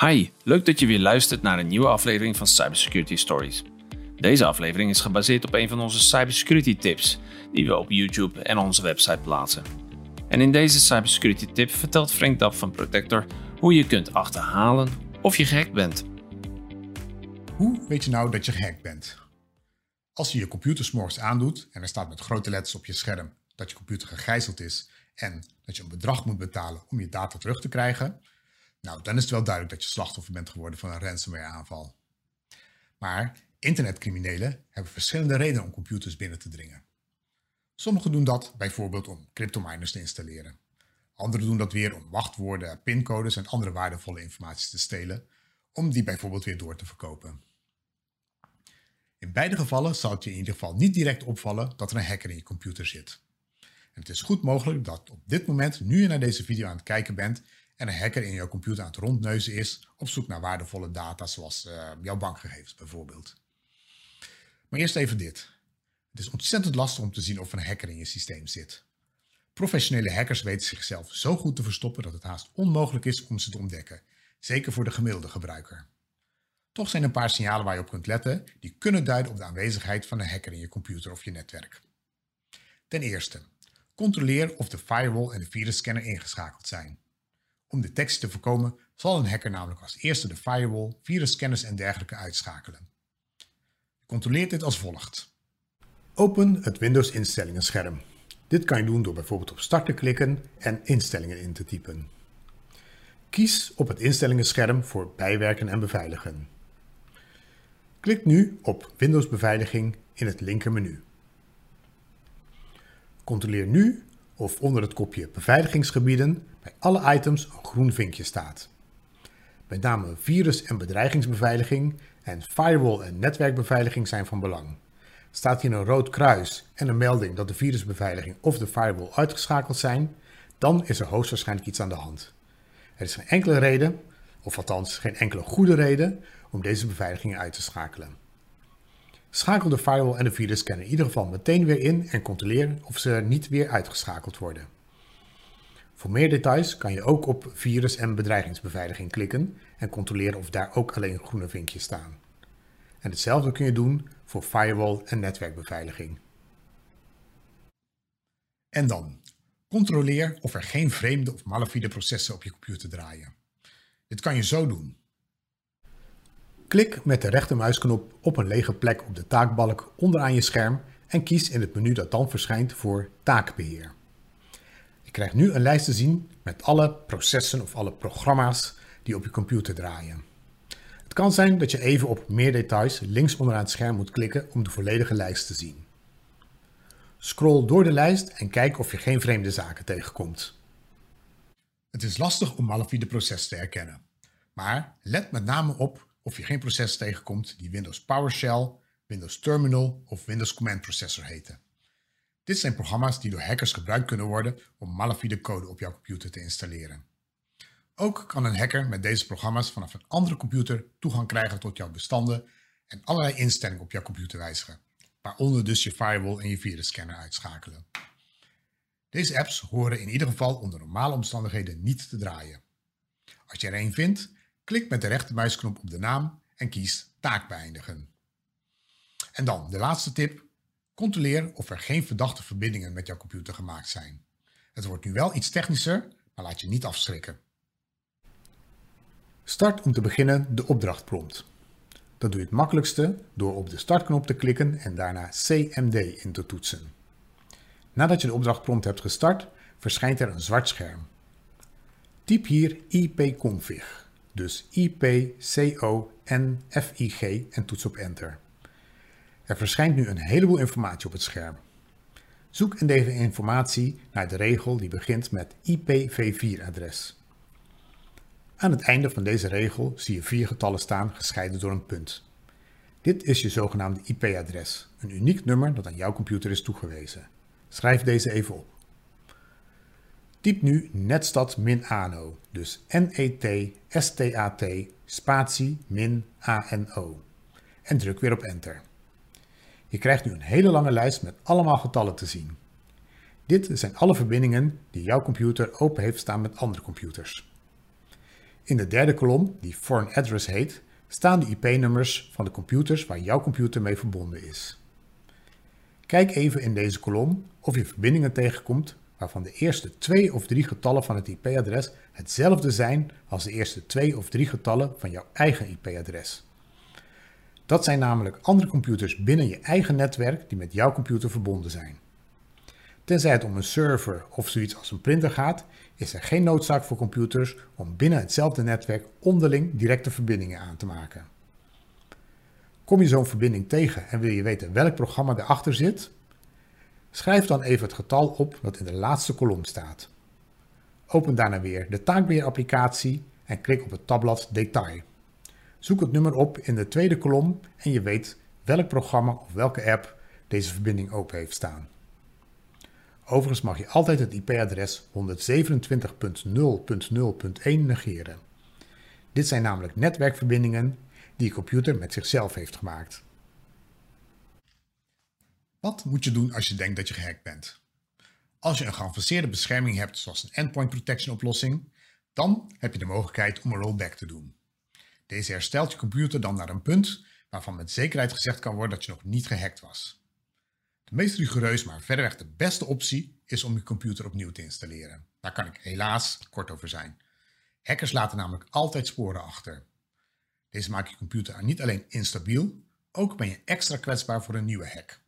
Hi, leuk dat je weer luistert naar een nieuwe aflevering van Cybersecurity Stories. Deze aflevering is gebaseerd op een van onze cybersecurity tips die we op YouTube en onze website plaatsen. En in deze cybersecurity tip vertelt Frank Dap van Protector hoe je kunt achterhalen of je gehackt bent. Hoe weet je nou dat je gehackt bent? Als je je computer s'morgens aandoet en er staat met grote letters op je scherm dat je computer gegijzeld is en dat je een bedrag moet betalen om je data terug te krijgen, nou, dan is het wel duidelijk dat je slachtoffer bent geworden van een ransomware aanval. Maar internetcriminelen hebben verschillende redenen om computers binnen te dringen. Sommigen doen dat bijvoorbeeld om cryptominers te installeren. Anderen doen dat weer om wachtwoorden, pincodes en andere waardevolle informatie te stelen, om die bijvoorbeeld weer door te verkopen. In beide gevallen zal het je in ieder geval niet direct opvallen dat er een hacker in je computer zit. En het is goed mogelijk dat op dit moment, nu je naar deze video aan het kijken bent, en een hacker in jouw computer aan het rondneuzen is op zoek naar waardevolle data zoals uh, jouw bankgegevens bijvoorbeeld. Maar eerst even dit. Het is ontzettend lastig om te zien of een hacker in je systeem zit. Professionele hackers weten zichzelf zo goed te verstoppen dat het haast onmogelijk is om ze te ontdekken, zeker voor de gemiddelde gebruiker. Toch zijn er een paar signalen waar je op kunt letten die kunnen duiden op de aanwezigheid van een hacker in je computer of je netwerk. Ten eerste, controleer of de firewall en de virusscanner ingeschakeld zijn. Om detectie te voorkomen zal een hacker namelijk als eerste de firewall, virusscanners en dergelijke uitschakelen. Je controleert dit als volgt. Open het Windows instellingen scherm. Dit kan je doen door bijvoorbeeld op start te klikken en instellingen in te typen. Kies op het instellingenscherm voor bijwerken en beveiligen. Klik nu op Windows beveiliging in het linkermenu. Controleer nu of onder het kopje beveiligingsgebieden bij alle items een groen vinkje staat. Met name virus- en bedreigingsbeveiliging en firewall- en netwerkbeveiliging zijn van belang. Staat hier een rood kruis en een melding dat de virusbeveiliging of de firewall uitgeschakeld zijn, dan is er hoogstwaarschijnlijk iets aan de hand. Er is geen enkele reden, of althans geen enkele goede reden, om deze beveiligingen uit te schakelen. Schakel de firewall en de virusscanner in ieder geval meteen weer in en controleer of ze niet weer uitgeschakeld worden. Voor meer details kan je ook op virus- en bedreigingsbeveiliging klikken en controleren of daar ook alleen groene vinkjes staan. En hetzelfde kun je doen voor firewall en netwerkbeveiliging. En dan, controleer of er geen vreemde of malafide processen op je computer draaien. Dit kan je zo doen. Klik met de rechtermuisknop op een lege plek op de taakbalk onderaan je scherm en kies in het menu dat dan verschijnt voor taakbeheer. Je krijgt nu een lijst te zien met alle processen of alle programma's die op je computer draaien. Het kan zijn dat je even op meer details links onderaan het scherm moet klikken om de volledige lijst te zien. Scroll door de lijst en kijk of je geen vreemde zaken tegenkomt. Het is lastig om malafide processen te herkennen, maar let met name op of je geen proces tegenkomt die Windows PowerShell, Windows Terminal of Windows Command Processor heten. Dit zijn programma's die door hackers gebruikt kunnen worden om malafide code op jouw computer te installeren. Ook kan een hacker met deze programma's vanaf een andere computer toegang krijgen tot jouw bestanden en allerlei instellingen op jouw computer wijzigen, waaronder dus je firewall en je virusscanner uitschakelen. Deze apps horen in ieder geval onder normale omstandigheden niet te draaien. Als je er een vindt, klik met de rechtermuisknop op de naam en kies taak beëindigen. En dan de laatste tip, Controleer of er geen verdachte verbindingen met jouw computer gemaakt zijn. Het wordt nu wel iets technischer, maar laat je niet afschrikken. Start om te beginnen de opdrachtprompt. Dat doe je het makkelijkste door op de startknop te klikken en daarna CMD in te toetsen. Nadat je de opdrachtprompt hebt gestart, verschijnt er een zwart scherm. Typ hier ipconfig, dus ipconfig en toets op enter. Er verschijnt nu een heleboel informatie op het scherm. Zoek in deze informatie naar de regel die begint met IPv4-adres. Aan het einde van deze regel zie je vier getallen staan gescheiden door een punt. Dit is je zogenaamde IP-adres, een uniek nummer dat aan jouw computer is toegewezen. Schrijf deze even op. Typ nu netstad min ANO, dus N-E-T-S-T-A-T spatie min A-N-O en druk weer op enter. Je krijgt nu een hele lange lijst met allemaal getallen te zien. Dit zijn alle verbindingen die jouw computer open heeft staan met andere computers. In de derde kolom, die Foreign Address heet, staan de IP-nummers van de computers waar jouw computer mee verbonden is. Kijk even in deze kolom of je verbindingen tegenkomt waarvan de eerste twee of drie getallen van het IP-adres hetzelfde zijn als de eerste twee of drie getallen van jouw eigen IP-adres. Dat zijn namelijk andere computers binnen je eigen netwerk die met jouw computer verbonden zijn. Tenzij het om een server of zoiets als een printer gaat, is er geen noodzaak voor computers om binnen hetzelfde netwerk onderling directe verbindingen aan te maken. Kom je zo'n verbinding tegen en wil je weten welk programma erachter zit? Schrijf dan even het getal op dat in de laatste kolom staat. Open daarna weer de taakbeheerapplicatie en klik op het tabblad Detail. Zoek het nummer op in de tweede kolom en je weet welk programma of welke app deze verbinding open heeft staan. Overigens mag je altijd het IP-adres 127.0.0.1 negeren. Dit zijn namelijk netwerkverbindingen die je computer met zichzelf heeft gemaakt. Wat moet je doen als je denkt dat je gehackt bent? Als je een geavanceerde bescherming hebt, zoals een endpoint protection oplossing, dan heb je de mogelijkheid om een rollback te doen. Deze herstelt je computer dan naar een punt waarvan met zekerheid gezegd kan worden dat je nog niet gehackt was. De meest rigoureus, maar verreweg de beste optie is om je computer opnieuw te installeren. Daar kan ik helaas kort over zijn. Hackers laten namelijk altijd sporen achter. Deze maken je computer niet alleen instabiel, ook ben je extra kwetsbaar voor een nieuwe hack.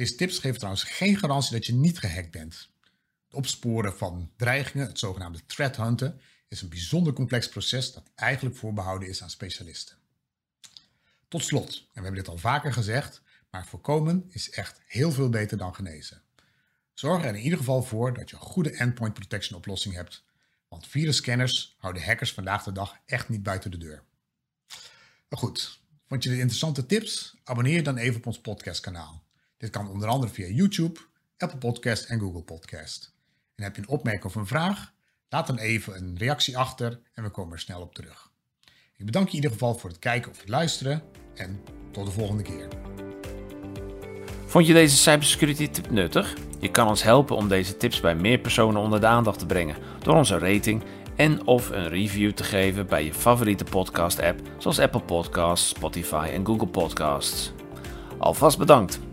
Deze tips geven trouwens geen garantie dat je niet gehackt bent. Het opsporen van dreigingen, het zogenaamde threat hunten, is een bijzonder complex proces dat eigenlijk voorbehouden is aan specialisten. Tot slot, en we hebben dit al vaker gezegd, maar voorkomen is echt heel veel beter dan genezen. Zorg er in ieder geval voor dat je een goede endpoint protection oplossing hebt, want virusscanners houden hackers vandaag de dag echt niet buiten de deur. Maar goed, vond je dit interessante tips? Abonneer dan even op ons podcastkanaal. Dit kan onder andere via YouTube, Apple Podcast en Google Podcast. En heb je een opmerking of een vraag? Laat dan even een reactie achter en we komen er snel op terug. Ik bedank je in ieder geval voor het kijken of het luisteren en tot de volgende keer. Vond je deze cybersecurity tip nuttig? Je kan ons helpen om deze tips bij meer personen onder de aandacht te brengen door onze rating en of een review te geven bij je favoriete podcast app zoals Apple Podcasts, Spotify en Google Podcasts. Alvast bedankt.